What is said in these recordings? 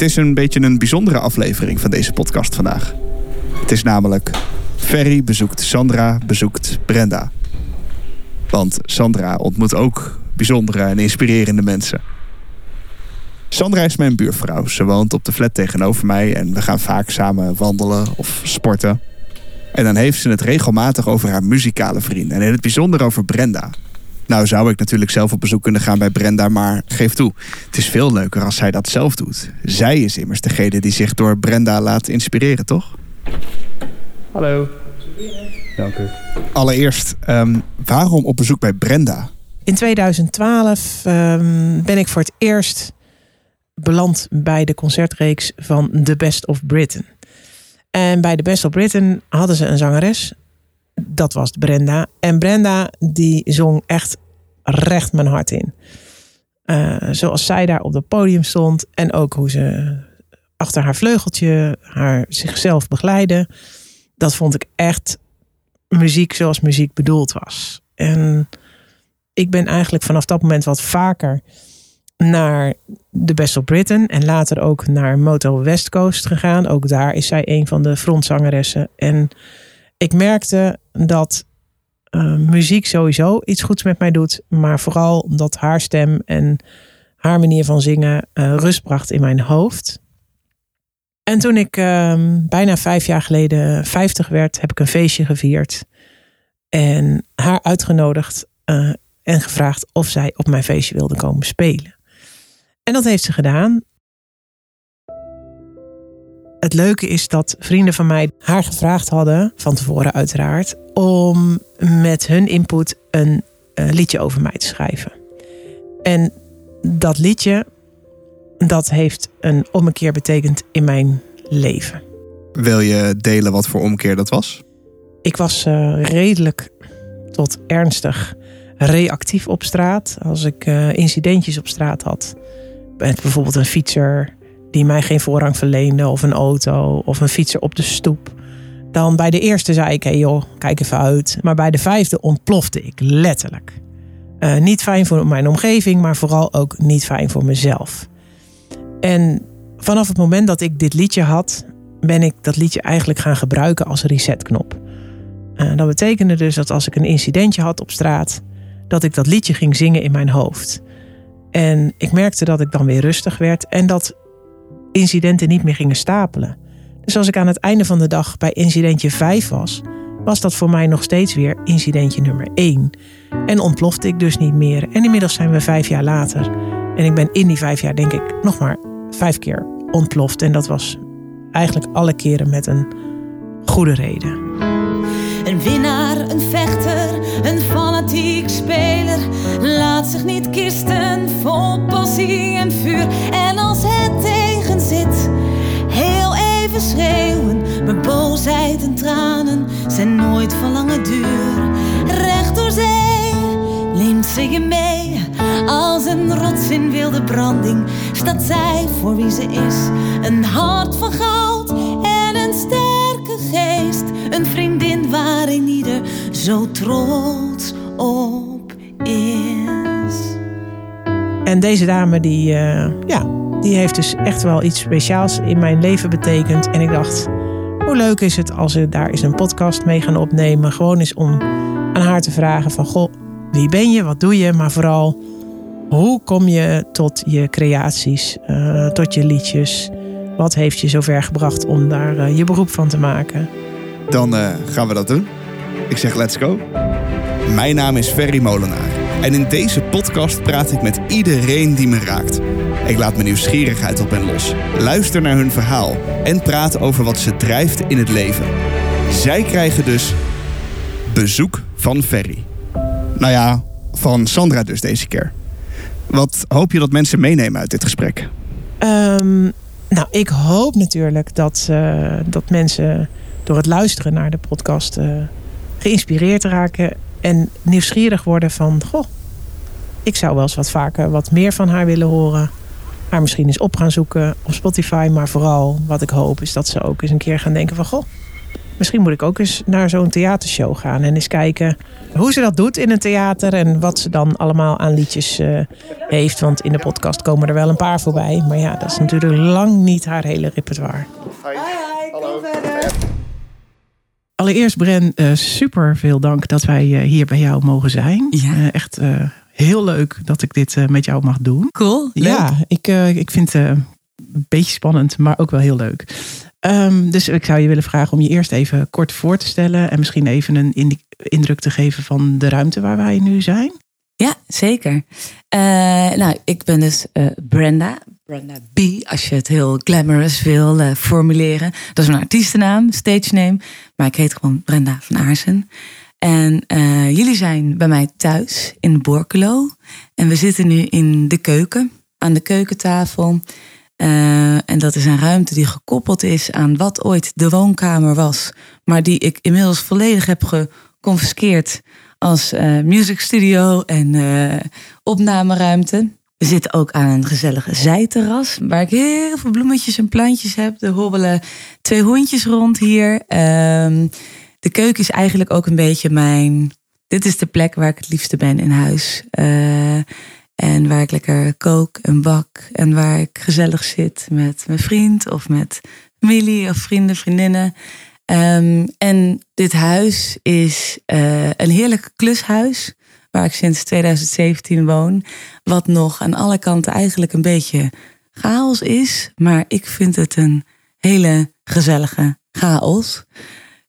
Het is een beetje een bijzondere aflevering van deze podcast vandaag. Het is namelijk Ferry bezoekt Sandra, bezoekt Brenda. Want Sandra ontmoet ook bijzondere en inspirerende mensen. Sandra is mijn buurvrouw. Ze woont op de flat tegenover mij en we gaan vaak samen wandelen of sporten. En dan heeft ze het regelmatig over haar muzikale vrienden en in het bijzonder over Brenda. Nou zou ik natuurlijk zelf op bezoek kunnen gaan bij Brenda, maar geef toe, het is veel leuker als zij dat zelf doet. Zij is immers degene die zich door Brenda laat inspireren, toch? Hallo. Dank u. Allereerst, ehm, waarom op bezoek bij Brenda? In 2012 ehm, ben ik voor het eerst beland bij de concertreeks van The Best of Britain. En bij The Best of Britain hadden ze een zangeres. Dat was Brenda. En Brenda die zong echt recht mijn hart in. Uh, zoals zij daar op het podium stond. En ook hoe ze achter haar vleugeltje haar zichzelf begeleidde. Dat vond ik echt muziek zoals muziek bedoeld was. En ik ben eigenlijk vanaf dat moment wat vaker naar de Best of Britain en later ook naar Motel West Coast gegaan. Ook daar is zij een van de frontzangeressen. En ik merkte dat uh, muziek sowieso iets goeds met mij doet, maar vooral dat haar stem en haar manier van zingen uh, rust bracht in mijn hoofd. En toen ik uh, bijna vijf jaar geleden 50 werd, heb ik een feestje gevierd. En haar uitgenodigd uh, en gevraagd of zij op mijn feestje wilde komen spelen. En dat heeft ze gedaan. Het leuke is dat vrienden van mij haar gevraagd hadden, van tevoren uiteraard, om met hun input een uh, liedje over mij te schrijven. En dat liedje, dat heeft een ommekeer betekend in mijn leven. Wil je delen wat voor omkeer dat was? Ik was uh, redelijk tot ernstig reactief op straat. Als ik uh, incidentjes op straat had. Met bijvoorbeeld een fietser die mij geen voorrang verleende. Of een auto. Of een fietser op de stoep. Dan bij de eerste zei ik, hey joh, kijk even uit. Maar bij de vijfde ontplofte ik letterlijk. Uh, niet fijn voor mijn omgeving, maar vooral ook niet fijn voor mezelf. En vanaf het moment dat ik dit liedje had, ben ik dat liedje eigenlijk gaan gebruiken als resetknop. Uh, dat betekende dus dat als ik een incidentje had op straat, dat ik dat liedje ging zingen in mijn hoofd. En ik merkte dat ik dan weer rustig werd en dat incidenten niet meer gingen stapelen. Dus als ik aan het einde van de dag bij incidentje 5 was, was dat voor mij nog steeds weer incidentje nummer 1. En ontplofte ik dus niet meer. En inmiddels zijn we vijf jaar later. En ik ben in die vijf jaar, denk ik, nog maar vijf keer ontploft. En dat was eigenlijk alle keren met een goede reden. Een winnaar, een vechter, een fanatiek speler. Laat zich niet kisten vol passie en vuur. En als het schreeuwen. Maar boosheid en tranen zijn nooit van lange duur. Recht door zee neemt ze je mee. Als een rots in wilde branding staat zij voor wie ze is. Een hart van goud en een sterke geest. Een vriendin waarin ieder zo trots op is. En deze dame die, uh, ja, die heeft dus echt wel iets speciaals in mijn leven betekend. En ik dacht, hoe leuk is het als we daar eens een podcast mee gaan opnemen. Gewoon eens om aan haar te vragen van, goh, wie ben je, wat doe je, maar vooral hoe kom je tot je creaties, uh, tot je liedjes? Wat heeft je zover gebracht om daar uh, je beroep van te maken? Dan uh, gaan we dat doen. Ik zeg let's go. Mijn naam is Ferry Molenaar. En in deze podcast praat ik met iedereen die me raakt. Ik laat mijn nieuwsgierigheid op hen los. Luister naar hun verhaal. En praat over wat ze drijft in het leven. Zij krijgen dus bezoek van Ferry. Nou ja, van Sandra dus deze keer. Wat hoop je dat mensen meenemen uit dit gesprek? Um, nou, ik hoop natuurlijk dat, uh, dat mensen door het luisteren naar de podcast uh, geïnspireerd raken en nieuwsgierig worden van, goh, ik zou wel eens wat vaker wat meer van haar willen horen. Haar misschien eens op gaan zoeken op Spotify, maar vooral wat ik hoop is dat ze ook eens een keer gaan denken van, goh, Misschien moet ik ook eens naar zo'n theatershow gaan en eens kijken hoe ze dat doet in een theater en wat ze dan allemaal aan liedjes eh, heeft. Want in de podcast komen er wel een paar voorbij. Maar ja, dat is natuurlijk lang niet haar hele repertoire. Allereerst, Bren, uh, super veel dank dat wij uh, hier bij jou mogen zijn. Ja. Uh, echt heel leuk dat ik dit met jou mag doen. Cool. Leuk. Ja, ik, ik vind het een beetje spannend, maar ook wel heel leuk. Um, dus ik zou je willen vragen om je eerst even kort voor te stellen. En misschien even een indruk te geven van de ruimte waar wij nu zijn. Ja, zeker. nou, ik ben dus Brenda. Brenda B, als je het heel glamorous wil uh, formuleren. Dat is een artiestennaam, stage name. Maar ik heet gewoon Brenda van Aarsen. En uh, jullie zijn bij mij thuis in Borculo. En we zitten nu in de keuken, aan de keukentafel. Uh, en dat is een ruimte die gekoppeld is aan wat ooit de woonkamer was. Maar die ik inmiddels volledig heb geconfiskeerd als music studio en opnameruimte. We zitten ook aan een gezellige zijterras, waar ik heel veel bloemetjes en plantjes heb. Er hobbelen twee hondjes rond hier. Um, de keuken is eigenlijk ook een beetje mijn. Dit is de plek waar ik het liefste ben in huis. Uh, en waar ik lekker kook en bak. En waar ik gezellig zit met mijn vriend of met familie of vrienden, vriendinnen. Um, en dit huis is uh, een heerlijk klushuis waar ik sinds 2017 woon. Wat nog aan alle kanten eigenlijk een beetje chaos is. Maar ik vind het een hele gezellige chaos.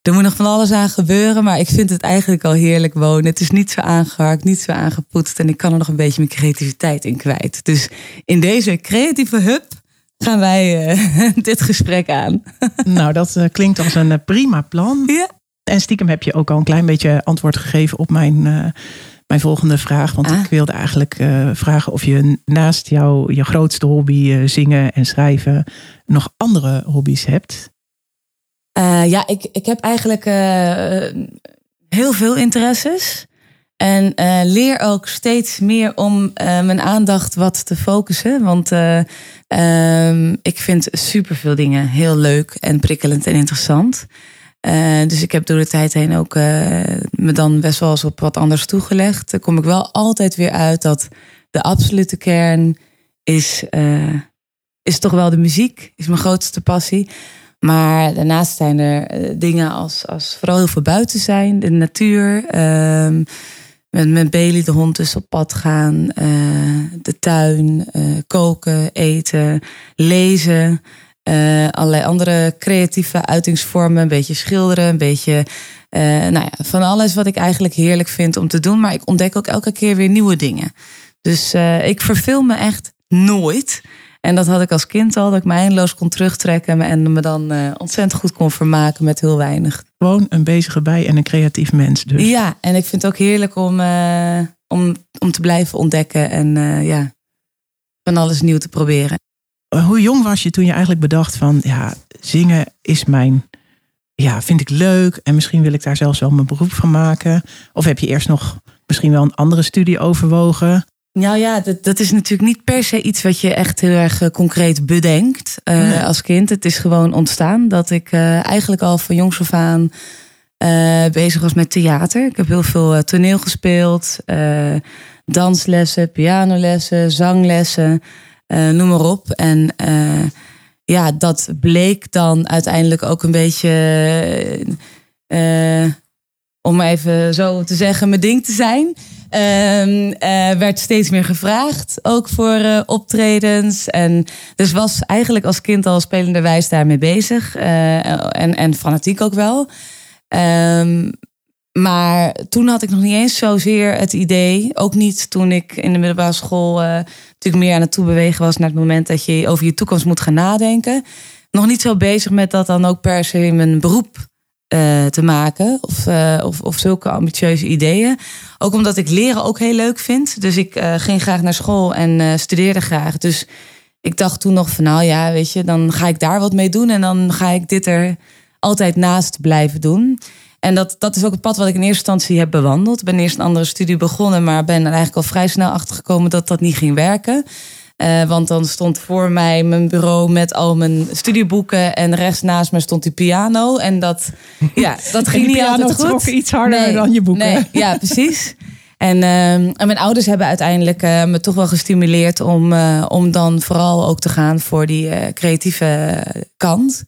Er moet nog van alles aan gebeuren, maar ik vind het eigenlijk al heerlijk wonen. Het is niet zo aangeharkt, niet zo aangepoetst en ik kan er nog een beetje mijn creativiteit in kwijt. Dus in deze creatieve hub gaan wij uh, dit gesprek aan. Nou, dat uh, klinkt als een uh, prima plan. Ja. En stiekem heb je ook al een klein beetje antwoord gegeven op mijn mijn volgende vraag. Want Ah. ik wilde eigenlijk uh, vragen of je naast jou, je grootste hobby, uh, zingen en schrijven, nog andere hobby's hebt. Uh, ja, ik, ik heb eigenlijk heel veel interesses. En leer ook steeds meer om mijn aandacht wat te focussen. Want um, ik vind superveel dingen heel leuk en prikkelend en interessant. Uh, dus ik heb door de tijd heen ook uh, me dan best wel eens op wat anders toegelegd. Dan kom ik wel altijd weer uit dat de absolute kern is, uh, is toch wel de muziek. Is mijn grootste passie. Maar daarnaast zijn er dingen als, als vooral heel veel buiten zijn. De natuur. ehm, met, met Bailey de hond dus op pad gaan. de tuin. koken, eten, lezen. Uh, allerlei andere creatieve uitingsvormen. Een beetje schilderen, een beetje uh, nou ja, van alles wat ik eigenlijk heerlijk vind om te doen. Maar ik ontdek ook elke keer weer nieuwe dingen. Dus uh, ik verveel me echt nooit. En dat had ik als kind al, dat ik me eindeloos kon terugtrekken en me dan ontzettend goed kon vermaken met heel weinig. Gewoon een bezige bij en een creatief mens. Dus. Ja, en ik vind het ook heerlijk om, om, om te blijven ontdekken en ja, van alles nieuw te proberen hoe jong was je toen je eigenlijk bedacht van ja, zingen is mijn, ja, vind ik leuk en misschien wil ik daar zelfs wel mijn beroep van maken? Of heb je eerst nog misschien wel een andere studie overwogen? Nou ja, dat, dat is natuurlijk niet per se iets wat je echt heel erg concreet bedenkt uh, nee. als kind. Het is gewoon ontstaan dat ik uh, eigenlijk al van jongs af aan uh, bezig was met theater. Ik heb heel veel toneel gespeeld, danslessen, pianolessen, zanglessen. Uh, noem maar op. En uh, ja, dat bleek dan uiteindelijk ook een beetje, uh, om even zo te zeggen, mijn ding te zijn. Um, werd steeds meer gevraagd, ook voor optredens. En dus was eigenlijk als kind al spelenderwijs daarmee bezig. en, en fanatiek ook wel. Maar toen had ik nog niet eens zozeer het idee. Ook niet toen ik in de middelbare school uh, natuurlijk meer aan het toebewegen was naar het moment dat je over je toekomst moet gaan nadenken. Nog niet zo bezig met dat dan ook per se mijn beroep uh, te maken. Of, uh, of, of zulke ambitieuze ideeën. Ook omdat ik leren ook heel leuk vind. Dus ik ging graag naar school en studeerde graag. Dus ik dacht toen nog van nou ja, weet je, dan ga ik daar wat mee doen. En dan ga ik dit er altijd naast blijven doen. En dat, dat is ook het pad wat ik in eerste instantie heb bewandeld. Ik ben eerst een andere studie begonnen, maar ben er eigenlijk al vrij snel achter gekomen dat dat niet ging werken. Eh, want dan stond voor mij mijn bureau met al mijn studieboeken. En rechts naast me stond die piano. En dat, ja, dat ging niet altijd goed. trok iets harder dan je boeken. Nee, ja, precies. En, ehm, en mijn ouders hebben uiteindelijk eh, me toch wel gestimuleerd om, eh, om dan vooral ook te gaan voor die creatieve kant.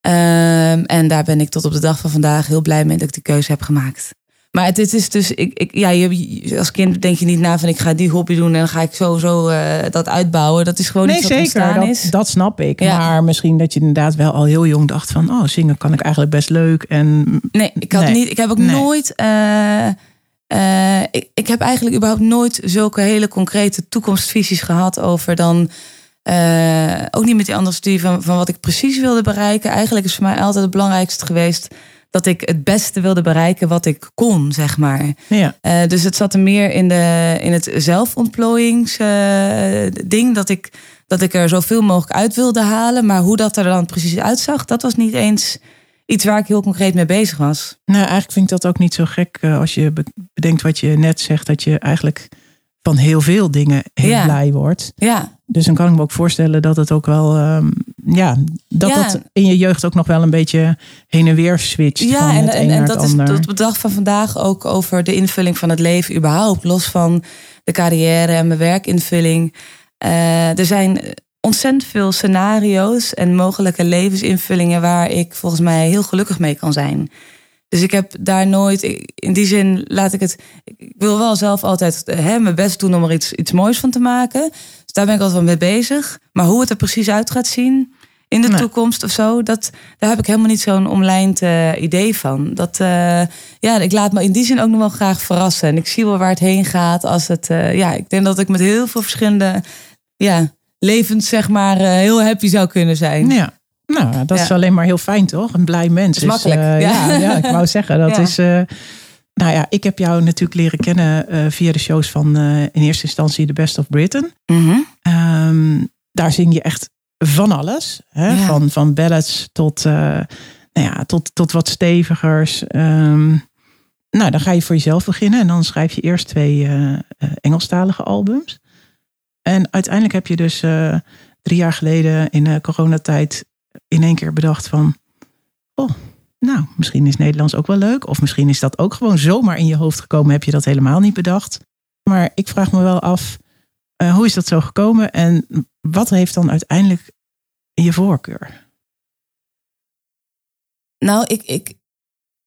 Ehm, en daar ben ik tot op de dag van vandaag heel blij mee dat ik die keuze heb gemaakt. Maar het, het is dus, ik, ik, ja, je, als kind denk je niet na van ik ga die hobby doen en dan ga ik sowieso eh dat uitbouwen. Dat is gewoon Nee, iets wat zeker. ontstaan Dat, is. dat snap ik. Ja. Maar misschien dat je inderdaad wel al heel jong dacht van... oh, zingen kan ik eigenlijk best leuk. En Nee, ik had Nee. niet. Ik heb ook Nee. nooit. eh, eh, ik, ik heb eigenlijk überhaupt nooit zulke hele concrete toekomstvisies gehad over dan. Eh, ook niet met die andere studie van, van wat ik precies wilde bereiken. Eigenlijk is voor mij altijd het belangrijkste geweest dat ik het beste wilde bereiken wat ik kon, zeg maar. ja, Eh, dus het zat er meer in, de, in het zelfontplooiingsding. dat, ik, dat ik er zoveel mogelijk uit wilde halen. Maar hoe dat er dan precies uitzag, dat was niet eens iets waar ik heel concreet mee bezig was. nou eigenlijk vind ik dat ook niet zo gek eh, als je be- bedenkt wat je net zegt. Dat je eigenlijk van heel veel dingen heel Ja. blij wordt. Ja, Dus dan kan ik me ook voorstellen dat het ook wel... ehm, ja, dat Ja. dat in je jeugd ook nog wel een beetje heen en weer switcht ja van en, het en, en naar dat het is tot de dag van vandaag ook over de invulling van het leven überhaupt. Los van de carrière en mijn werkinvulling. Eh, er zijn ontzettend veel scenario's en mogelijke levensinvullingen waar ik volgens mij heel gelukkig mee kan zijn. Dus ik heb daar nooit, in die zin laat ik het, ik wil wel zelf altijd hè, mijn best doen om er iets, iets moois van te maken. Dus daar ben ik altijd wel mee bezig. Maar hoe het er precies uit gaat zien in de Nee. toekomst of zo, dat, daar heb ik helemaal niet zo'n omlijnd eh, idee van. Dat, eh, ja, ik laat me in die zin ook nog wel graag verrassen. En ik zie wel waar het heen gaat. Als het, eh, ja, ik denk dat ik met heel veel verschillende ja, levens, zeg maar, heel happy zou kunnen zijn. Ja. Nou, dat is alleen maar heel fijn, toch? Een blij mens. is makkelijk, eh, ja. ja. Ja, ik wou zeggen, dat is... eh, nou ja, ik heb jou natuurlijk leren kennen eh, via de shows van in eerste instantie The Best of Britain. Mhm. Ehm, daar zing je echt van alles. Hè? Van, van ballads tot, nou ja, tot, tot wat stevigers. Ehm, nou, dan ga je voor jezelf beginnen. En dan schrijf je eerst twee Engelstalige albums. En uiteindelijk heb je dus drie jaar geleden in coronatijd in één keer bedacht van... Oh, nou, misschien is Nederlands ook wel leuk. Of misschien is dat ook gewoon zomaar in je hoofd gekomen. Heb je dat helemaal niet bedacht. Maar ik vraag me wel af, eh, hoe is dat zo gekomen? En wat heeft dan uiteindelijk je voorkeur? Nou, ik, ik,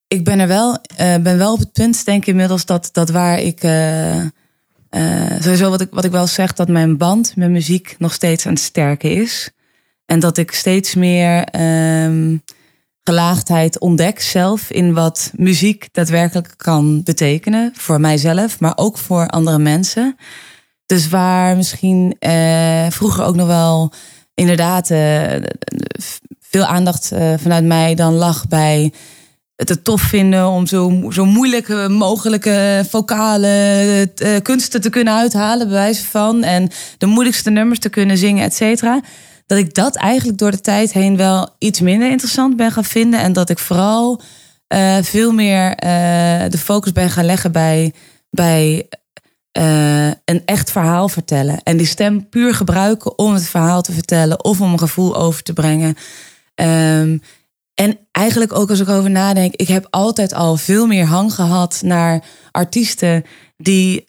ik ben er wel, eh, ben wel op het punt, denk ik inmiddels, dat, dat waar ik. eh, sowieso wat ik, wat ik wel zeg, dat mijn band met muziek nog steeds aan het sterken is. En dat ik steeds meer ehm, gelaagdheid ontdek zelf in wat muziek daadwerkelijk kan betekenen. Voor mijzelf, maar ook voor andere mensen. Dus waar misschien eh, vroeger ook nog wel inderdaad eh, veel aandacht eh, vanuit mij dan lag bij het tof vinden om zo, zo moeilijk mogelijke vocale kunsten te kunnen uithalen, bij wijze van. En de moeilijkste nummers te kunnen zingen, et cetera. Dat ik dat eigenlijk door de tijd heen wel iets minder interessant ben gaan vinden. En dat ik vooral eh, veel meer eh, de focus ben gaan leggen bij, bij eh, een echt verhaal vertellen. En die stem puur gebruiken om het verhaal te vertellen of om een gevoel over te brengen. Ehm, en eigenlijk ook als ik over nadenk, ik heb altijd al veel meer hang gehad naar artiesten die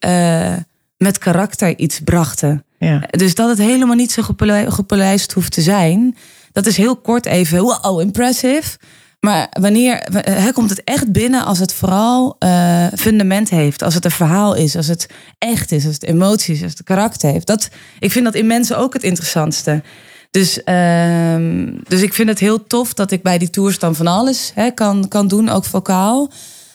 met karakter iets brachten. Ja. Dus dat het helemaal niet zo gepolijst hoeft te zijn. Dat is heel kort even, wow, impressive. Maar wanneer hè, komt het echt binnen als het vooral eh, fundament heeft? Als het een verhaal is, als het echt is, als het emoties als het karakter heeft. Dat, ik vind dat in mensen ook het interessantste. Dus, ehm, dus ik vind het heel tof dat ik bij die tours dan van alles hè, kan, kan doen, ook vocaal.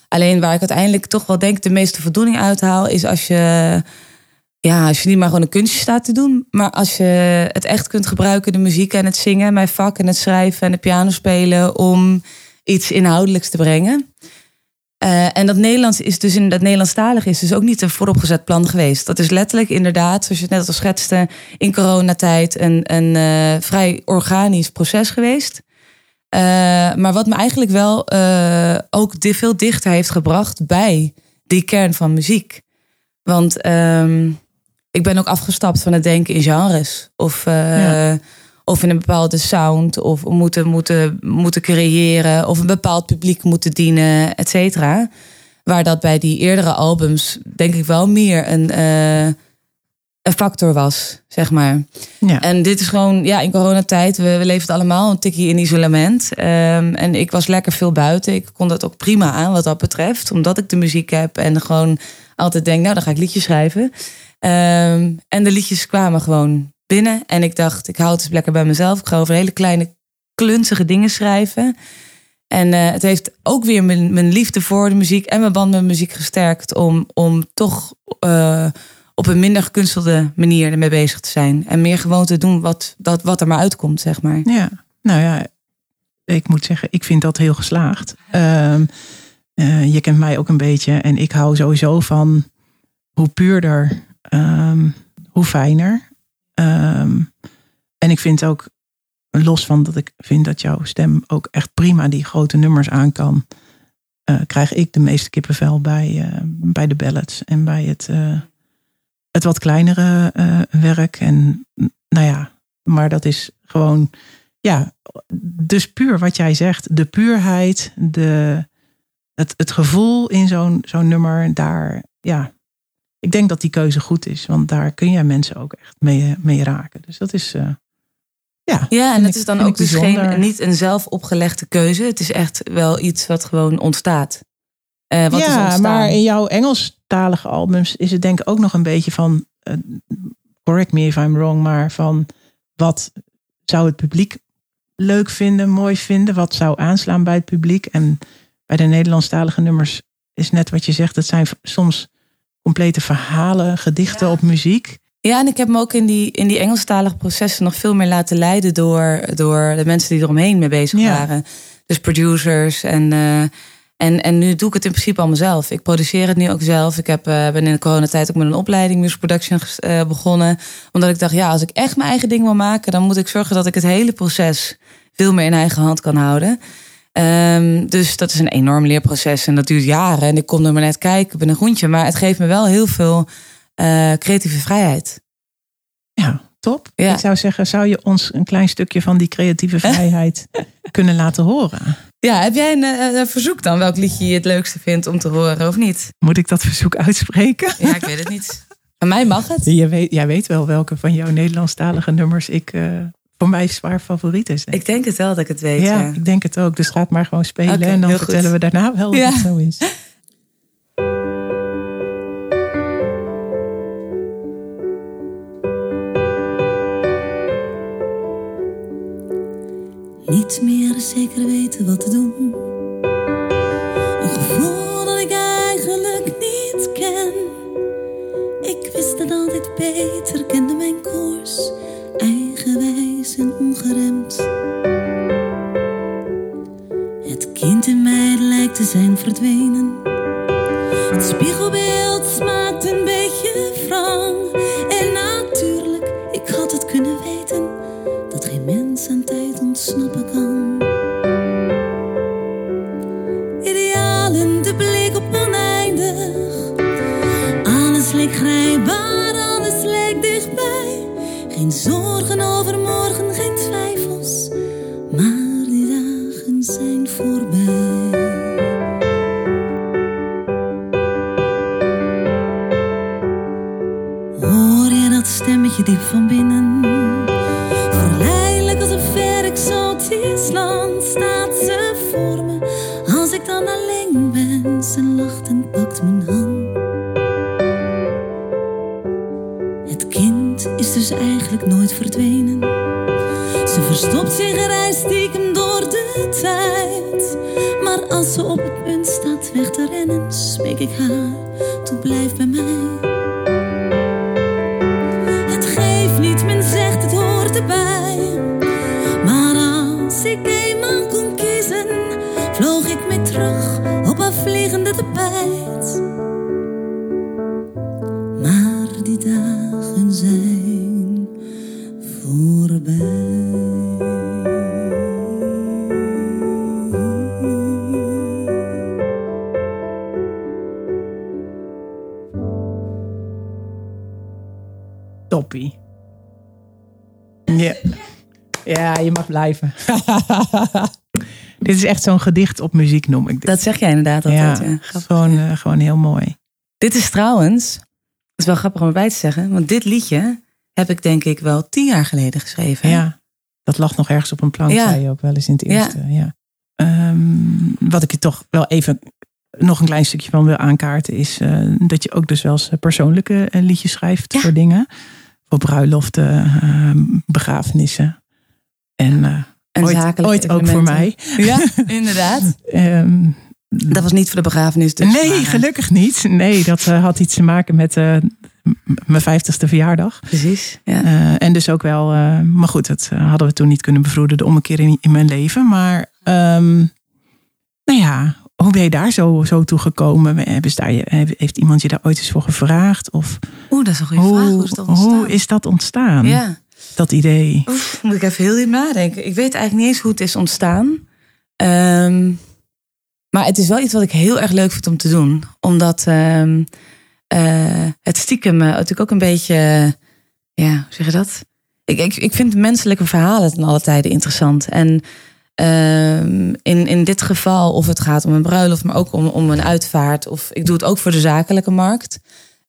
Alleen waar ik uiteindelijk toch wel denk de meeste voldoening uithaal, is als je, ja, als je niet maar gewoon een kunstje staat te doen, maar als je het echt kunt gebruiken, de muziek en het zingen, mijn vak en het schrijven en de piano spelen, om iets inhoudelijks te brengen. Eh, en dat Nederlands is dus in dat Nederlandstalig is dus ook niet een vooropgezet plan geweest. Dat is letterlijk inderdaad, zoals je het net al schetste, in coronatijd een, een eh, vrij organisch proces geweest. Eh, maar wat me eigenlijk wel ook veel dichter heeft gebracht bij die kern van muziek. Want ehm, ik ben ook afgestapt van het denken in genres. Of, eh, Ja. of in een bepaalde sound. Of moeten, moeten, moeten creëren. Of een bepaald publiek moeten dienen, et cetera. Waar dat bij die eerdere albums denk ik wel meer een, eh, een factor was, zeg maar. Ja. En dit is gewoon, ja, in coronatijd, we, we leven het allemaal een tikje in isolement. Ehm, en ik was lekker veel buiten. Ik kon dat ook prima aan wat dat betreft. Omdat ik de muziek heb en gewoon altijd denk, nou, dan ga ik liedjes schrijven. Ehm, en de liedjes kwamen gewoon binnen. En ik dacht, ik hou het eens lekker bij mezelf. Ik ga over hele kleine, klunzige dingen schrijven. En eh, het heeft ook weer mijn, mijn liefde voor de muziek en mijn band met muziek gesterkt. Om, om toch eh, op een minder gekunstelde manier ermee bezig te zijn. En meer gewoon te doen wat, dat, wat er maar uitkomt, zeg maar. Ja, nou ja, ik moet zeggen, ik vind dat heel geslaagd. Ehm, eh, je kent mij ook een beetje en ik hou sowieso van hoe puurder, ehm, hoe fijner. Ehm, en ik vind ook, los van dat ik vind dat jouw stem ook echt prima die grote nummers aan kan, eh, krijg ik de meeste kippenvel bij, eh, bij de ballads en bij het, eh, het wat kleinere werk. En nou ja, maar dat is gewoon ja, dus puur wat jij zegt, de puurheid, de, het, het gevoel in zo'n zo'n nummer, daar, ja, ik denk dat die keuze goed is, want daar kun je mensen ook echt mee, mee raken. Dus dat is, eh, ja. Ja, en het is dan ook dus geen, niet een zelf opgelegde keuze. Het is echt wel iets wat gewoon ontstaat. Eh, wat ja, maar in jouw Engelstalige albums is het denk ik ook nog een beetje van, eh, correct me if I'm wrong, maar van wat zou het publiek leuk vinden, mooi vinden, wat zou aanslaan bij het publiek. En bij de Nederlandstalige nummers is net wat je zegt, het zijn soms complete verhalen, gedichten op muziek. Ja, en ik heb me ook in die, in die Engelstalige processen nog veel meer laten leiden door, door de mensen die eromheen mee bezig Ja. waren. Dus producers en, eh, en, en nu doe ik het in principe al mezelf. Ik produceer het nu ook zelf. Ik heb, eh, ben in de coronatijd ook met een opleiding music production eh, begonnen. Omdat ik dacht, ja, als ik echt mijn eigen ding wil maken, dan moet ik zorgen dat ik het hele proces veel meer in eigen hand kan houden. Ehm, dus dat is een enorm leerproces en dat duurt jaren. En ik kom er maar net kijken, ik ben een groentje. Maar het geeft me wel heel veel eh, creatieve vrijheid. Ja, top. Ja. Ik zou zeggen, zou je ons een klein stukje van die creatieve vrijheid kunnen laten horen? Ja, heb jij een, eh, een verzoek dan? Welk liedje je het leukste vindt om te horen of niet? Moet ik dat verzoek uitspreken? Ja, ik weet het niet. Van mij mag het. Je weet, jij weet wel welke van jouw Nederlandstalige nummers ik eh, voor mij zwaar favoriet is. denk ik. Ik denk het wel dat ik het weet. ja, Ja. ik denk het ook. Dus ga het maar gewoon spelen en dan goed. vertellen we daarna wel Ja. of het zo is. Niet meer zeker weten wat te doen. Een gevoel dat ik eigenlijk niet ken. Ik wist het altijd beter, verdwenen. Door de tijd. Maar als ze op het punt staat weg te rennen, smeek ik haar, toen blijf bij mij. Het geeft niet, men zegt het hoort erbij. Maar als ik eenmaal kon kiezen, vloog ik mee terug Toppie. Ja. ja, je mag blijven. dit is echt zo'n gedicht op muziek, noem ik dit. Dat zeg jij inderdaad altijd. ja, Ja, grappig. gewoon, eh, gewoon heel mooi. Dit is trouwens, dat is wel grappig om erbij te zeggen, want dit liedje heb ik denk ik wel tien jaar geleden geschreven. Ja, dat lag nog ergens op een plank, Ja. zei je ook wel eens in het eerste. Ja. Ehm, wat ik je toch wel even nog een klein stukje van wil aankaarten... is eh, dat je ook dus wel eens persoonlijke eh, liedjes schrijft Ja. voor dingen. Voor bruiloften, eh, begrafenissen. En eh, En ooit, ook voor mij. Ja, inderdaad. Ehm, Dat was niet voor de begrafenis dus. nee, maar, gelukkig niet. Nee, dat eh, had iets te maken met mijn vijftigste verjaardag. Precies, ja. En dus ook wel, maar goed, dat hadden we toen niet kunnen bevroeden, de ommekeer in, in mijn leven. Maar, ehm, nou ja, hoe ben je daar zo, zo toe gekomen? Hebben daar, je- heeft iemand je daar ooit eens voor gevraagd? Of Oeh, dat is een goede vraag. Hoe is dat ontstaan? hoe is dat ontstaan? Ja. Dat idee. Oef, moet ik even heel diep nadenken. Ik weet eigenlijk niet eens hoe het is ontstaan. Ehm, maar het is wel iets wat ik heel erg leuk vind om te doen. Omdat ehm, eh, het stiekem eh, natuurlijk ook een beetje... ja, hoe zeg je dat? Ik, ik, ik vind menselijke verhalen ten alle tijden interessant. En ehm, in, in dit geval, of het gaat om een bruiloft... maar ook om, om een uitvaart. Of ik doe het ook voor de zakelijke markt.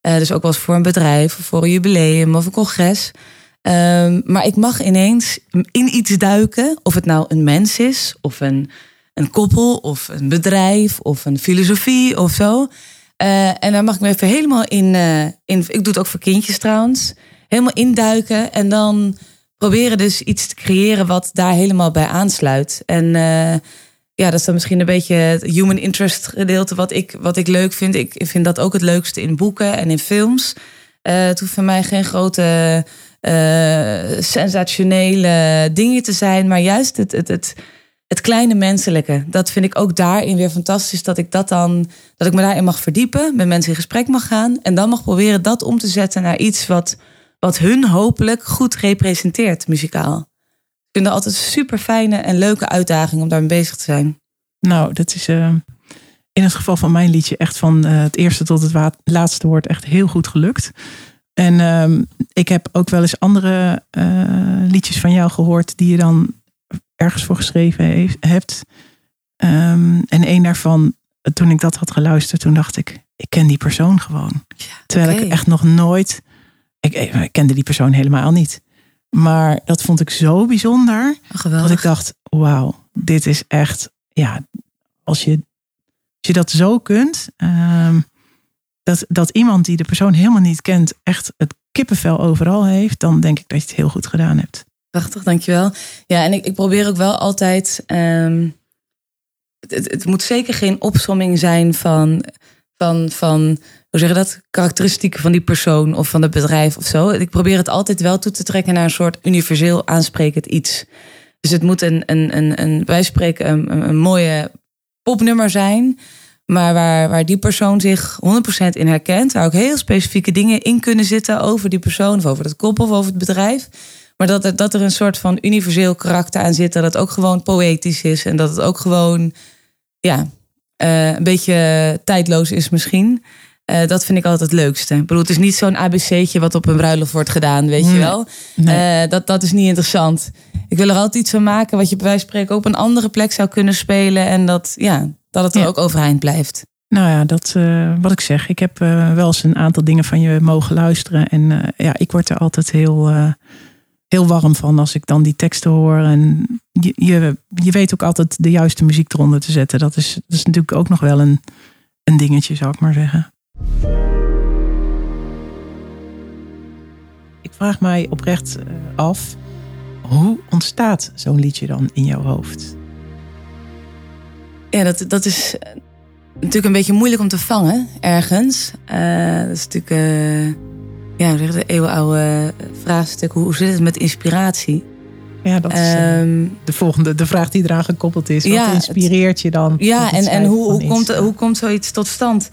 Eh, dus ook wel voor een bedrijf, of voor een jubileum of een congres... Ehm, maar ik mag ineens in iets duiken, of het nou een mens is, of een, een koppel, of een bedrijf, of een filosofie of zo. Eh, en daar mag ik me even helemaal in, eh, in. Ik doe het ook voor kindjes trouwens. Helemaal induiken en dan proberen dus iets te creëren wat daar helemaal bij aansluit. En eh, ja, dat is dan misschien een beetje het human interest gedeelte wat ik, wat ik leuk vind. Ik vind dat ook het leukste in boeken en in films. Eh het hoeft voor mij geen grote eh, sensationele dingen te zijn, maar juist het, het, het, het kleine menselijke. Dat vind ik ook daarin weer fantastisch. Dat ik dat dan, dat ik me daarin mag verdiepen, met mensen in gesprek mag gaan en dan mag proberen dat om te zetten naar iets wat, wat hun hopelijk goed representeert, muzikaal. Ik vind dat altijd een super fijne en leuke uitdaging om daarmee bezig te zijn. Nou, dat is eh, in het geval van mijn liedje echt van eh, het eerste tot het laatste woord echt heel goed gelukt. En ehm, ik heb ook wel eens andere eh, liedjes van jou gehoord die je dan ergens voor geschreven heeft, hebt. Ehm, en een daarvan, toen ik dat had geluisterd, toen dacht ik, ik ken die persoon gewoon. Terwijl ik echt nog nooit, ik, ik kende die persoon helemaal niet. Maar dat vond ik zo bijzonder. Dat ik dacht, wauw, dit is echt, ja, als je, als je dat zo kunt, ehm, dat, dat iemand die de persoon helemaal niet kent, echt het kippenvel overal heeft, dan denk ik dat je het heel goed gedaan hebt. Prachtig, dankjewel. Ja, en ik, ik probeer ook wel altijd. ehm, het, het moet zeker geen opsomming zijn van, van, van, hoe zeg je dat? Karakteristieken van die persoon of van het bedrijf of zo. Ik probeer het altijd wel toe te trekken naar een soort universeel aansprekend iets. Dus het moet een, een, een, een wij spreken, een, een, mooie popnummer zijn. Maar waar, waar die persoon zich 100% in herkent. Waar ook heel specifieke dingen in kunnen zitten over die persoon. Of over het koppel of over het bedrijf. Maar dat er, dat er een soort van universeel karakter aan zit. Dat het ook gewoon poëtisch is. En dat het ook gewoon ja, eh, een beetje tijdloos is misschien. Eh, dat vind ik altijd het leukste. Ik bedoel, het is niet zo'n ABC'tje wat op een bruiloft wordt gedaan, weet je wel. Nee. Eh, dat, dat is niet interessant. Ik wil er altijd iets van maken wat je bij wijze van spreken ook op een andere plek zou kunnen spelen. En dat, ja, dat het er Ja. ook overeind blijft. Nou ja, dat eh, wat ik zeg. Ik heb wel eens een aantal dingen van je mogen luisteren. En ja, ik word er altijd heel, heel warm van als ik dan die teksten hoor. En je, je, je weet ook altijd de juiste muziek eronder te zetten. Dat is, dat is natuurlijk ook nog wel een, een dingetje, zou ik maar zeggen. Ik vraag mij oprecht eh, af, hoe ontstaat zo'n liedje dan in jouw hoofd? Ja, dat, dat is eh, natuurlijk een beetje moeilijk om te vangen ergens. Eh, dat is natuurlijk eh, ja, de eeuwenoude vraagstuk. Hoe, hoe zit het met inspiratie? Ja, dat is eh, Ehm, de volgende, de vraag die eraan gekoppeld is. Wat Ja, inspireert je dan? Ja, en, en hoe, hoe, komt, hoe komt zoiets tot stand?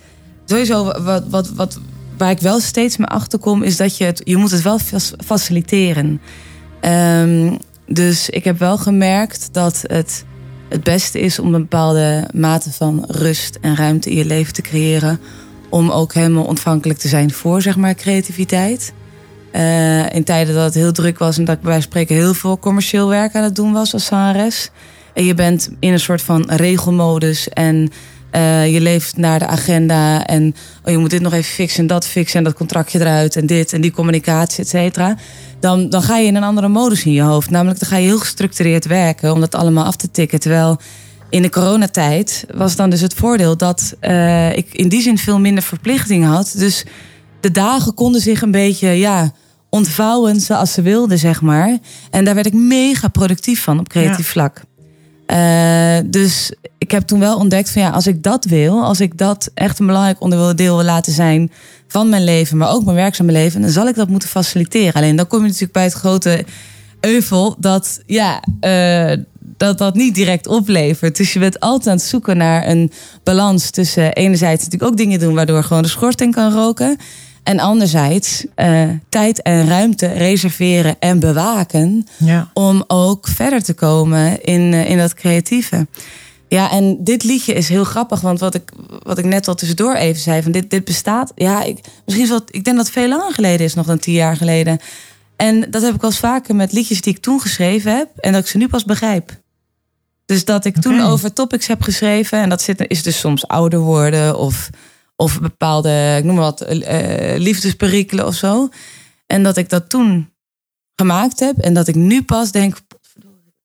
Sowieso, wat, wat, wat, waar ik wel steeds mee achterkom, is dat je het, je moet het wel faciliteren. Ehm, dus ik heb wel gemerkt dat het het beste is om een bepaalde mate van rust en ruimte in je leven te creëren. Om ook helemaal ontvankelijk te zijn voor zeg maar, creativiteit. Eh, in tijden dat het heel druk was en dat ik bij spreken heel veel commercieel werk aan het doen was als zangeres. En je bent in een soort van regelmodus en eh, je leeft naar de agenda. En oh, je moet dit nog even fixen en dat fixen en dat contractje eruit en dit en die communicatie, et cetera. Dan, dan ga je in een andere modus in je hoofd. Namelijk dan ga je heel gestructureerd werken om dat allemaal af te tikken. Terwijl in de coronatijd was dan dus het voordeel dat eh, ik in die zin veel minder verplichtingen had. Dus de dagen konden zich een beetje ja, ontvouwen zoals ze wilden, zeg maar. En daar werd ik mega productief van op creatief Ja. vlak. Eh, dus ik heb toen wel ontdekt van ja, als ik dat wil, als ik dat echt een belangrijk onderdeel wil laten zijn van mijn leven, maar ook mijn werkzame leven, dan zal ik dat moeten faciliteren. Alleen dan kom je natuurlijk bij het grote euvel dat ja, eh, dat dat niet direct oplevert. Dus je bent altijd aan het zoeken naar een balans tussen enerzijds natuurlijk ook dingen doen waardoor gewoon de schoorsteen kan roken. En anderzijds eh, tijd en ruimte reserveren en bewaken Ja. om ook verder te komen in, eh, in dat creatieve. Ja, en dit liedje is heel grappig, want wat ik, wat ik net al tussendoor even zei, van dit, dit bestaat. Ja, ik, misschien is wat, ik denk dat het veel langer geleden is, nog dan tien jaar geleden. En dat heb ik wel eens vaker met liedjes die ik toen geschreven heb en dat ik ze nu pas begrijp. Dus dat ik toen over topics heb geschreven en dat zit, is dus soms ouder worden of, of bepaalde, ik noem maar wat, eh, liefdesperikelen of zo. En dat ik dat toen gemaakt heb en dat ik nu pas denk,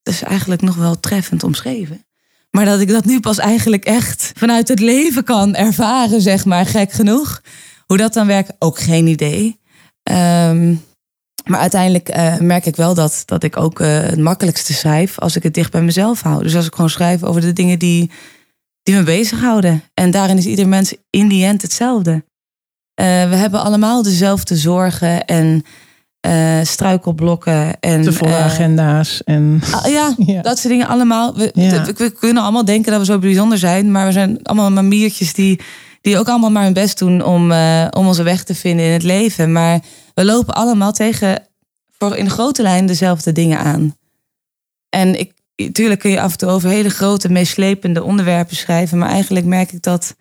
dat is eigenlijk nog wel treffend omschreven. Maar dat ik dat nu pas eigenlijk echt vanuit het leven kan ervaren, zeg maar, gek genoeg. Hoe dat dan werkt, ook geen idee. Ehm, maar uiteindelijk eh, merk ik wel dat, dat ik ook eh, het makkelijkste schrijf als ik het dicht bij mezelf hou. Dus als ik gewoon schrijf over de dingen die, die me bezighouden. En daarin is ieder mens in die end hetzelfde. Eh, we hebben allemaal dezelfde zorgen en eh, struikelblokken. En, De volle eh, agenda's. En, Ah, ja, Ja. dat soort dingen allemaal. We, Ja. we, we kunnen allemaal denken dat we zo bijzonder zijn, maar we zijn allemaal mamiertjes die, die ook allemaal maar hun best doen om, om onze weg te vinden in het leven. Maar we lopen allemaal tegen voor in grote lijn dezelfde dingen aan. En ik, natuurlijk kun je af en toe over hele grote, meeslepende onderwerpen schrijven, maar eigenlijk merk ik dat,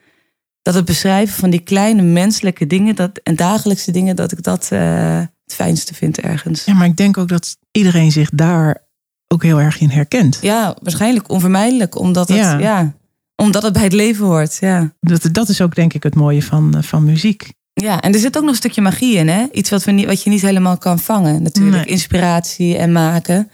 dat het beschrijven van die kleine menselijke dingen dat, en dagelijkse dingen, dat ik dat eh, het fijnste vind ergens. ja, maar ik denk ook dat iedereen zich daar ook heel erg in herkent. Ja, waarschijnlijk onvermijdelijk, omdat het, Ja. ja. omdat het bij het leven hoort. Ja. Dat, dat is ook denk ik het mooie van, eh, van muziek. ja, en er zit ook nog een stukje magie in, hè? Iets wat, we niet, wat je niet helemaal kan vangen, natuurlijk. Nee. Inspiratie en maken.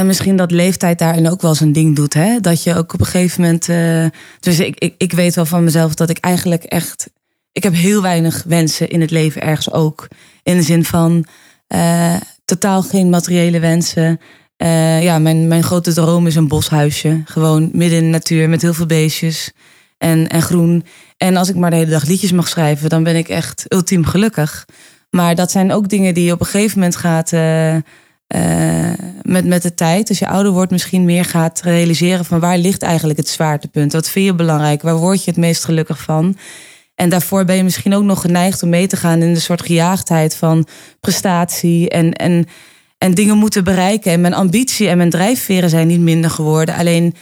En misschien dat leeftijd daarin ook wel zijn ding doet, hè? Dat je ook op een gegeven moment. eh, dus ik, ik, ik weet wel van mezelf dat ik eigenlijk echt. Ik heb heel weinig wensen in het leven ergens ook. In de zin van eh, totaal geen materiële wensen. Eh, ja, mijn, mijn grote droom is een boshuisje. Gewoon midden in de natuur met heel veel beestjes en, en groen. En als ik maar de hele dag liedjes mag schrijven, dan ben ik echt ultiem gelukkig. Maar dat zijn ook dingen die je op een gegeven moment gaat. Eh, met, met de tijd, als je ouder wordt, misschien meer gaat realiseren van waar ligt eigenlijk het zwaartepunt? Wat vind je belangrijk? Waar word je het meest gelukkig van? En daarvoor ben je misschien ook nog geneigd om mee te gaan in de soort gejaagdheid van prestatie en, en, en dingen moeten bereiken. En mijn ambitie en mijn drijfveren zijn niet minder geworden. Alleen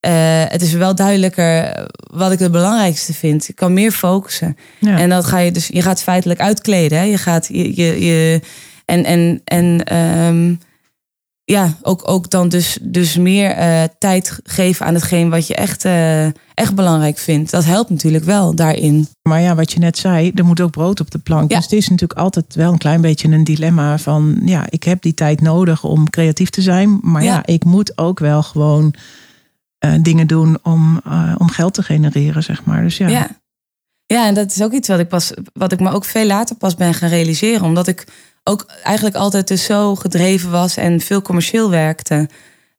eh, het is wel duidelijker wat ik het belangrijkste vind. Ik kan meer focussen. Ja. En dat ga je dus, je gaat feitelijk uitkleden. Hè? Je gaat je, je, je en, en, en ehm, ja, ook, ook dan dus, dus meer eh, tijd geven aan hetgeen wat je echt, eh, echt belangrijk vindt. Dat helpt natuurlijk wel daarin. Maar ja, wat je net zei, er moet ook brood op de plank. Ja. Dus het is natuurlijk altijd wel een klein beetje een dilemma van... ja, ik heb die tijd nodig om creatief te zijn. Maar ja, Ja. ik moet ook wel gewoon eh, dingen doen om, om geld te genereren, zeg maar. Dus ja, Ja. ja. en dat is ook iets wat ik, pas, wat ik me ook veel later pas ben gaan realiseren. Omdat ik ook eigenlijk altijd dus zo gedreven was en veel commercieel werkte.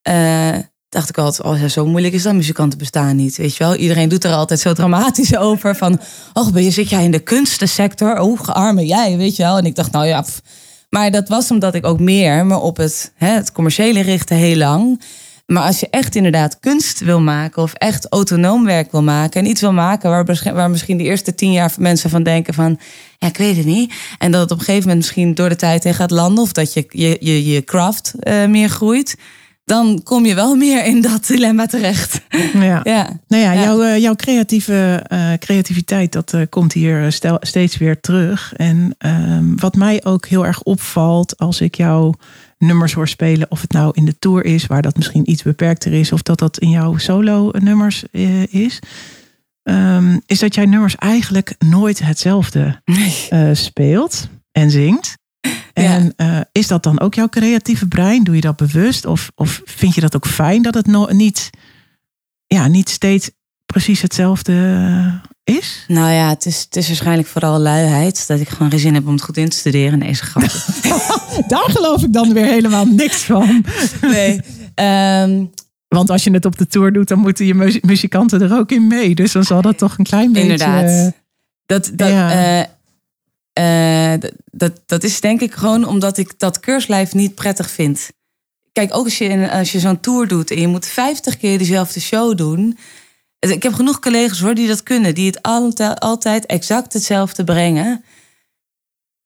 eh, dacht ik altijd, oh zo moeilijk is dat muzikanten bestaan niet. Weet je wel, iedereen doet er altijd zo dramatisch over. Van, oh, ben je, zit jij in de kunstensector? Oh, gearme jij, weet je wel. En ik dacht, nou ja, maar dat was omdat ik ook meer me op het, hè, het commerciële richtte heel lang. Maar als je echt inderdaad kunst wil maken of echt autonoom werk wil maken en iets wil maken waar, misschien de eerste tien jaar mensen van denken van ja, ik weet het niet. En dat het op een gegeven moment misschien door de tijd heen gaat landen of dat je je, je, je craft eh, meer groeit. dan kom je wel meer in dat dilemma terecht. Ja. Ja, Nou ja, Ja. Jouw, eh, jouw creatieve, eh, creativiteit, dat komt hier stel, steeds weer terug. En ehm, wat mij ook heel erg opvalt als ik jouw nummers hoor spelen, of het nou in de tour is, waar dat misschien iets beperkter is, of dat dat in jouw solo nummers eh, is, ehm, is dat jij nummers eigenlijk nooit hetzelfde eh, speelt en zingt. En eh, is dat dan ook jouw creatieve brein? Doe je dat bewust? Of, of vind je dat ook fijn dat het no- niet, ja, niet steeds precies hetzelfde is? Nou ja, het is, het is waarschijnlijk vooral luiheid. Dat ik gewoon geen zin heb om het goed in te studeren. Nee, is een grapje. Daar geloof ik dan weer helemaal niks van. nee. Ehm, Want als je het op de tour doet, dan moeten je mu- muzikanten er ook in mee. Dus dan zal dat toch een klein beetje... inderdaad. Dat, dat, Ja. eh, eh, dat, dat, dat is denk ik gewoon omdat ik dat keurslijf niet prettig vind. Kijk, ook als je, in- als je zo'n tour doet en je moet 50 keer dezelfde show doen. Ik heb genoeg collega's hoor die dat kunnen, die het altijd, altijd exact hetzelfde brengen.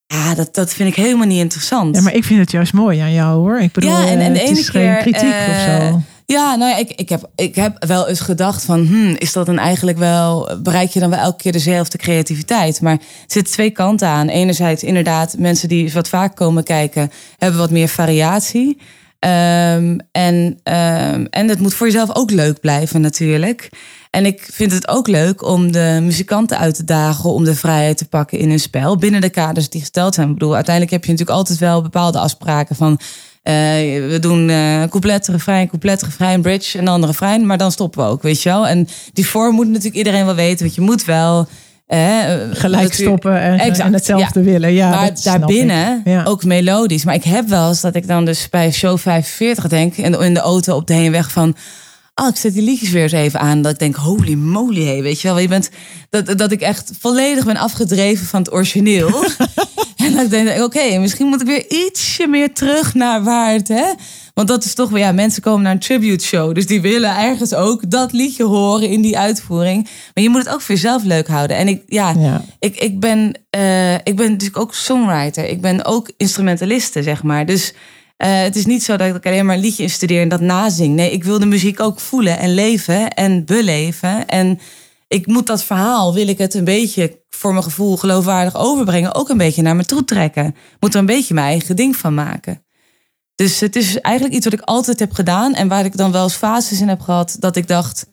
Ja, dat, dat vind ik helemaal niet interessant. Ja, maar ik vind het juist mooi aan jou hoor. Ik bedoel, Ja, en- en de het ene is geen kritiek of eh, zo. Ja, nou ja, ik, ik, heb, ik heb wel eens gedacht van... Hmm, is dat dan eigenlijk wel... bereik je dan wel elke keer dezelfde creativiteit? Maar er zitten twee kanten aan. Enerzijds inderdaad, mensen die wat vaak komen kijken... hebben wat meer variatie. Ehm, en, ehm, en het moet voor jezelf ook leuk blijven natuurlijk. En ik vind het ook leuk om de muzikanten uit te dagen... om de vrijheid te pakken in hun spel... binnen de kaders die gesteld zijn. Ik bedoel, uiteindelijk heb je natuurlijk altijd wel bepaalde afspraken van... eh, we doen eh couplet, refrein, couplet, refrein, bridge en dan refrein. Maar dan stoppen we ook, weet je wel. En die vorm moet natuurlijk iedereen wel weten. Want je moet wel... eh, Gelijk stoppen en, Exact, en hetzelfde willen. Ja, maar daarbinnen. Ja. ook melodisch. Maar ik heb wel eens dat ik dan dus bij show 45 denk... in de, in de auto op de heenweg van... Oh, ik zet die liedjes weer eens even aan. Dat ik denk, holy moly, hey, weet je wel. Je bent, dat, dat ik echt volledig ben afgedreven van het origineel. en dat ik denk, oké, misschien moet ik weer ietsje meer terug naar waar het... Hè? Want dat is toch weer, ja, mensen komen naar een tribute show. Dus die willen ergens ook dat liedje horen in die uitvoering. Maar je moet het ook voor jezelf leuk houden. En ik, ja, Ja. ik, ik, ben, eh, ik ben natuurlijk ook songwriter. Ik ben ook instrumentaliste, zeg maar. Dus eh, het is niet zo dat ik alleen maar een liedje instudeer en dat nazing. Nee, ik wil de muziek ook voelen en leven en beleven. En ik moet dat verhaal, wil ik het een beetje voor mijn gevoel geloofwaardig overbrengen. Ook een beetje naar me toe trekken. Moet er een beetje mijn eigen ding van maken. Dus het is eigenlijk iets wat ik altijd heb gedaan. En waar ik dan wel eens fases in heb gehad. Dat ik dacht,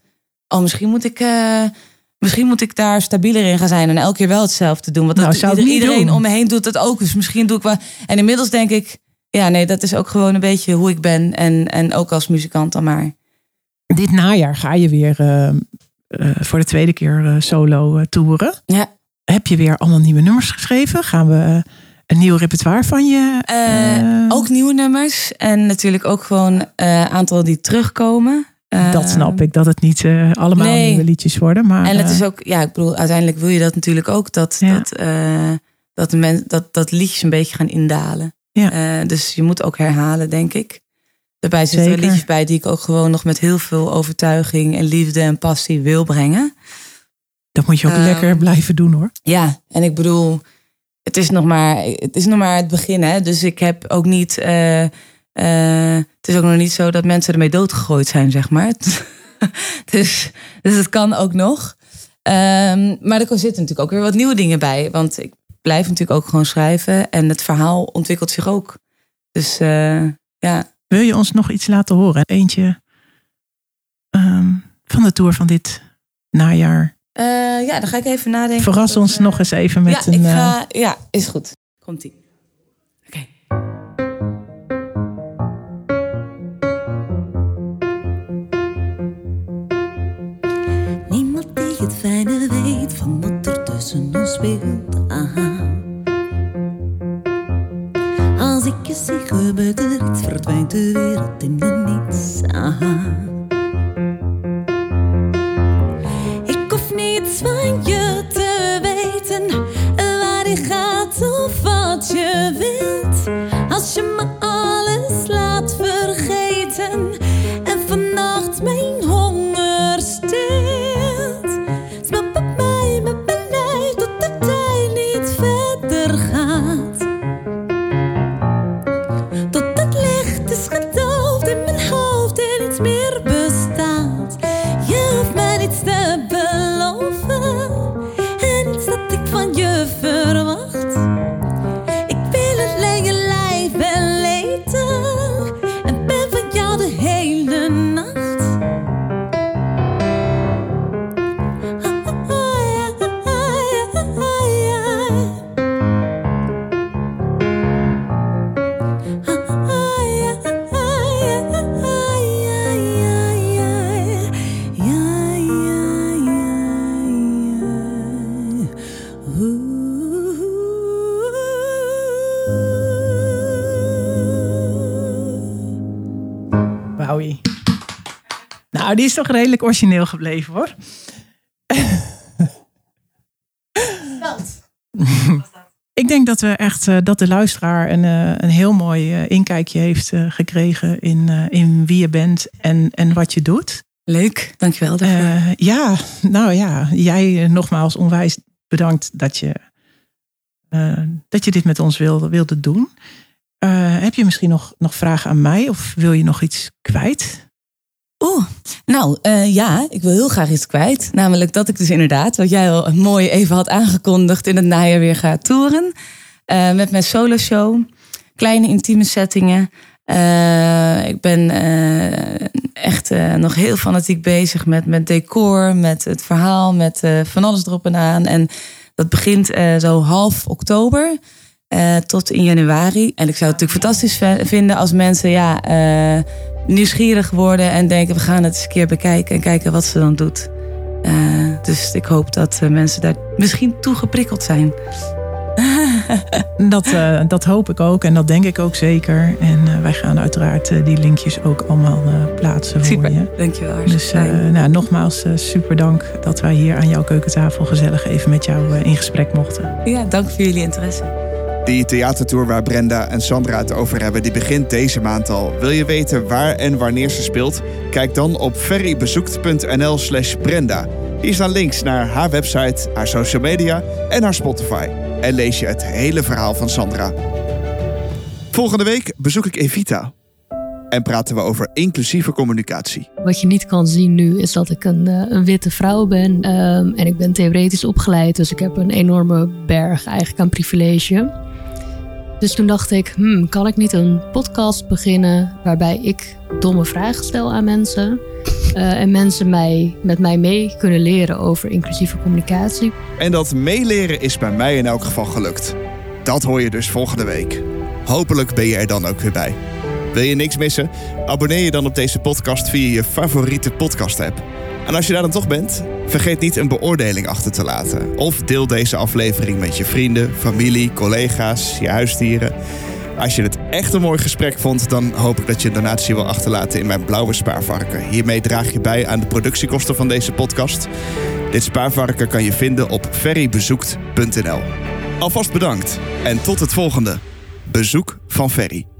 oh misschien moet ik... eh, Misschien moet ik daar stabieler in gaan zijn en elke keer wel hetzelfde doen. Want Nou, dat, iedereen doen. om me heen doet het ook. Dus misschien doe ik wel. En inmiddels denk ik, ja, nee, dat is ook gewoon een beetje hoe ik ben. En, en ook als muzikant dan maar. Dit najaar ga je weer eh, eh, voor de tweede keer solo toeren. Ja. Heb je weer allemaal nieuwe nummers geschreven? Gaan we een nieuw repertoire van je? Eh, eh, ook nieuwe nummers. En natuurlijk ook gewoon een aantal die terugkomen. Eh, dat snap ik, dat het niet eh, allemaal nee. nieuwe liedjes worden. Maar, En het eh, is ook, ja, ik bedoel, uiteindelijk wil je dat natuurlijk ook. Dat, Ja. dat, eh, dat, de dat, dat liedjes een beetje gaan indalen. Ja. Eh, dus je moet ook herhalen, denk ik. Daarbij zitten er liedjes bij die ik ook gewoon nog met heel veel overtuiging en liefde en passie wil brengen. dat moet je ook ehm, lekker blijven doen hoor. Ja, en ik bedoel, het is nog maar het, is nog maar het begin. Hè? Dus ik heb ook niet. eh, eh, het is ook nog niet zo dat mensen ermee doodgegooid zijn, zeg maar. dus, dus het kan ook nog. Ehm, maar er zitten natuurlijk ook weer wat nieuwe dingen bij. Want ik blijf natuurlijk ook gewoon schrijven. En het verhaal ontwikkelt zich ook. Dus eh, ja. Wil je ons nog iets laten horen? Eentje ehm, van de tour van dit najaar. Eh, ja, dan ga ik even nadenken. Verras ons eh, nog eens even met ja, een... ik eh, ga, ja, is goed. Komt-ie. Oké. Niemand die het fijne weet van wat er tussen ons speelt. Aha. Als ik je zie, gebeurt er iets, verdwijnt de wereld in de niets. Aha. Van je te weten, waar je gaat of wat je wilt. Als je me is toch redelijk origineel gebleven hoor. Ik denk dat we echt eh, dat de luisteraar een, eh, een heel mooi eh, inkijkje heeft gekregen in, eh, in wie je bent en, en wat je doet. Leuk, dankjewel daarvoor. Eh, ja, nou ja, jij nogmaals onwijs bedankt dat je, eh, dat je dit met ons wilde, wilde doen. Eh, heb je misschien nog, nog vragen aan mij of wil je nog iets kwijt? Oeh, nou eh, ja, ik wil heel graag iets kwijt. Namelijk dat ik dus inderdaad, wat jij al mooi even had aangekondigd, in het najaar weer ga toeren. Eh, met mijn solo show. Kleine intieme settingen. Eh, ik ben echt nog heel fanatiek bezig met, met decor, met het verhaal, met van alles erop en aan. En dat begint zo half oktober tot in januari. En ik zou het natuurlijk fantastisch vinden als mensen ja, nieuwsgierig worden en denken: we gaan het eens een keer bekijken en kijken wat ze dan doet. Eh, dus ik hoop dat eh, mensen daar misschien toe geprikkeld zijn. Dat, eh, dat hoop ik ook en dat denk ik ook zeker. En wij gaan uiteraard die linkjes ook allemaal plaatsen voor Super, je. dankjewel. Dus nou, nogmaals super dank dat wij hier aan jouw keukentafel gezellig even met jou in gesprek mochten. ja, dank voor jullie interesse. Die theatertour waar Brenda en Sandra het over hebben, die begint deze maand al. Wil je weten waar en wanneer ze speelt? Kijk dan op ferrybezoekt.nl slash Brenda. Hier staan links naar haar website, haar social media en haar Spotify. En lees je het hele verhaal van Sandra. Volgende week bezoek ik Evita. En praten we over inclusieve communicatie. Wat je niet kan zien nu is dat ik een, eh, een witte vrouw ben. ehm, en ik ben theoretisch opgeleid, dus ik heb een enorme berg eigenlijk aan privilege. Dus toen dacht ik, hmm, kan ik niet een podcast beginnen waarbij ik domme vragen stel aan mensen. eh, en mensen mij, met mij mee kunnen leren over inclusieve communicatie. En dat meeleren is bij mij in elk geval gelukt. Dat hoor je dus volgende week. Hopelijk ben je er dan ook weer bij. Wil je niks missen? Abonneer je dan op deze podcast via je favoriete podcast-app. En als je daar dan toch bent, vergeet niet een beoordeling achter te laten. Of deel deze aflevering met je vrienden, familie, collega's, je huisdieren. Als je het echt een mooi gesprek vond, dan hoop ik dat je een donatie wil achterlaten in mijn blauwe spaarvarken. Hiermee draag je bij aan de productiekosten van deze podcast. Dit spaarvarken kan je vinden op ferrybezoekt.nl. Alvast bedankt en tot het volgende. Bezoek van Ferry.